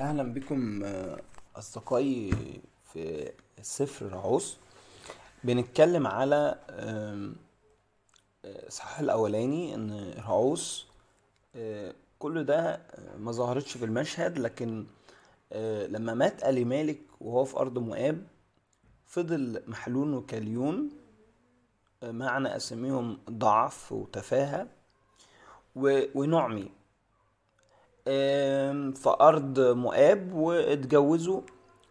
أهلا بكم آه، أصدقائي في سفر رعوس بنتكلم على آم، آه، الإصحاح الأولاني إن رعوس آه، كل ده ما ظهرتش في المشهد لكن لما مات ألي مالك وهو في أرض مؤاب فضل محلون وكليون معنى أساميهم ضعف وتفاهة ونعمي. في أرض مؤاب واتجوزوا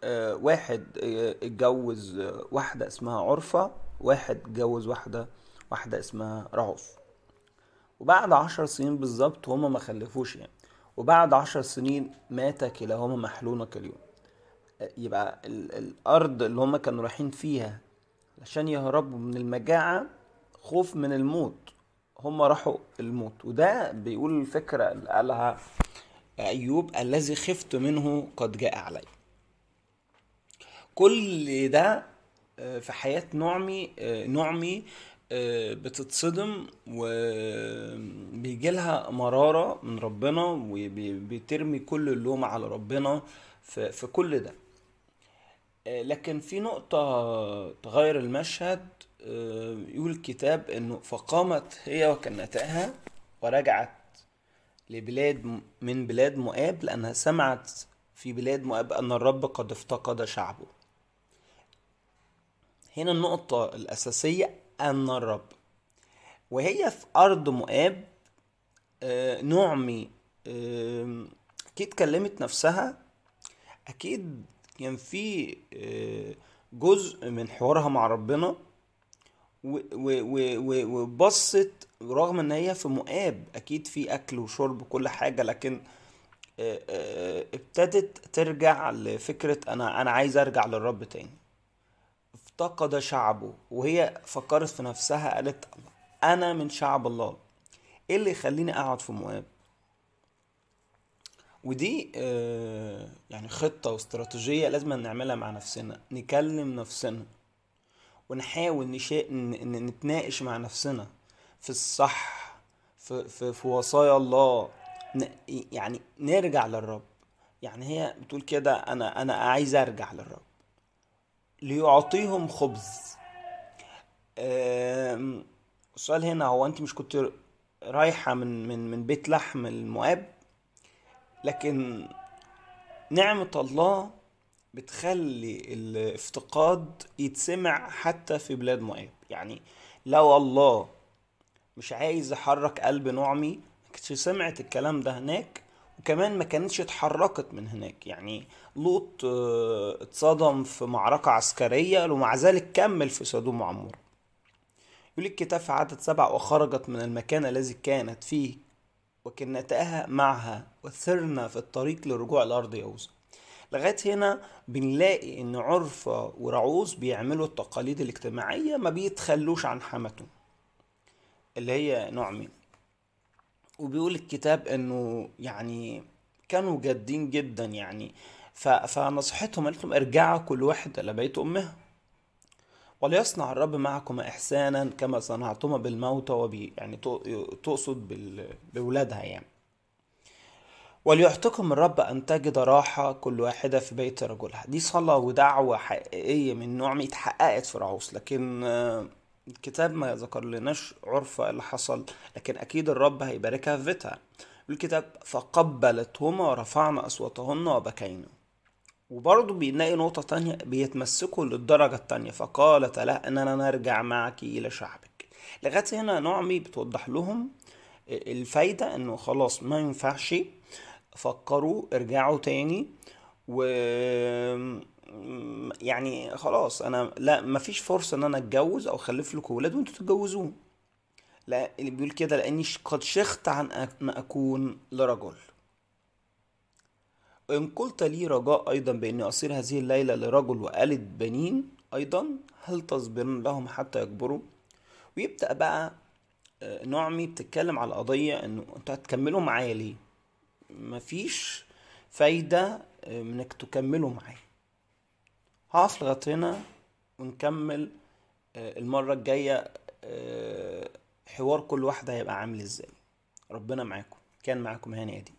آه، واحد آه، اتجوز واحدة اسمها عرفة واحد اتجوز واحدة واحدة اسمها رعوف. وبعد عشر سنين بالظبط هما ما خلفوش يعني. وبعد عشر سنين مات كلاهما محلون كاليوم. آه، يبقى ال- الأرض اللي هما كانوا رايحين فيها عشان يهربوا من المجاعة خوف من الموت. هما راحوا الموت. وده بيقول الفكرة اللي قالها أيوب الذي خفت منه قد جاء علي. كل ده آه، في حياة نعمي آه، نعمي آه، بتتصدم وبيجي لها مرارة من ربنا وبترمي كل اللوم على ربنا في كل ده. لكن في نقطة تغير المشهد يقول الكتاب إنه فقامت هي وكنتها ورجعت لبلاد من بلاد مؤاب لأنها سمعت في بلاد مؤاب أن الرب قد افتقد شعبه. هنا النقطة الأساسية أن الرب. وهي في أرض مؤاب آه، نعمي أكيد كلمت نفسها. أكيد كان في آه، جزء من حوارها مع ربنا. وبصت رغم إن هي في مؤاب. أكيد في أكل وشرب وكل حاجة لكن آه، آه، ابتدت ترجع لفكرة أنا أنا عايز أرجع للرب تاني. افتقد شعبه وهي فكرت في نفسها قالت أنا من شعب الله. إيه اللي يخليني أقعد في مؤاب؟ ودي آه، يعني خطة واستراتيجية لازم نعملها مع نفسنا نكلم نفسنا. ونحاول نشا... نتناقش مع نفسنا في الصح في, في, في وصايا الله. يعني نرجع للرب. يعني هي بتقول كده أنا أنا عايز أرجع للرب. ليعطيهم خبز. السؤال هنا هو أنت مش كنت رايحة من من من بيت لحم المؤاب؟ لكن نعمة الله بتخلي الافتقاد يتسمع حتى في بلاد مؤاب. يعني لو الله مش عايز يحرك قلب نعمي كانتش سمعت الكلام ده هناك وكمان ما كانتش اتحركت من هناك. يعني لوط آه، اتصدم في معركة عسكرية ومع ذلك كمل في سدوم وعمورة يقول الكتاب في عدد سبع وخرجت من المكان الذي كانت فيه وكنتها معها وسرنا في الطريق للرجوع لأرض يهوذا لغاية هنا بنلاقي إن عرفة ورعوز بيعملوا التقاليد الاجتماعية ما بيتخلوش عن حماتهم اللي هي نعمي وبيقول الكتاب إنه يعني كانوا جادين جدا يعني. فنصحتهم قالت لهم ارجعوا كل واحد إلى بيت أمها. وليصنع الرب معكما احسانا كما صنعتما بالموتى وبي يعني تق- تقصد بال... بولادها يعني. وليعطكم الرب أن تجد راحة كل واحدة في بيت رجلها. دي صلاة ودعوة حقيقية من نوع اتحققت في رعوس لكن آه، الكتاب ما ذكر لناش عرفة اللي حصل لكن أكيد الرب هيباركها في بيتها. الكتاب فقبلتهما ورفعنا أصواتهن وبكينا. وبرضه بنلاقي نقطة تانية بيتمسكوا للدرجة التانية. فقالت لها أننا نرجع معك إلى شعبك. لغاية هنا نعمي بتوضح لهم الفايدة إنه خلاص ما ينفعش فكروا ارجعوا تاني و يعني خلاص أنا لا مفيش فرصة إن أنا أتجوز أو أخلف لكم ولاد وأنتوا تتجوزوهم. لا اللي بيقول كده لأني قد شخت عن ان أكون لرجل. وإن قلت لي رجاء أيضا بإني أصير هذه الليلة لرجل وألد بنين أيضا هل تصبرن لهم حتى يكبروا؟ ويبدأ بقى آه، نعمي بتتكلم على القضية إنه أنتوا هتكملوا معايا ليه؟ مفيش فايدة آه، من إنك تكملوا معايا هقف لغاية هنا ونكمل آه، المرة الجاية آه، حوار كل واحدة هيبقى عامل إزاي. ربنا معاكم. كان معاكم هاني أديب.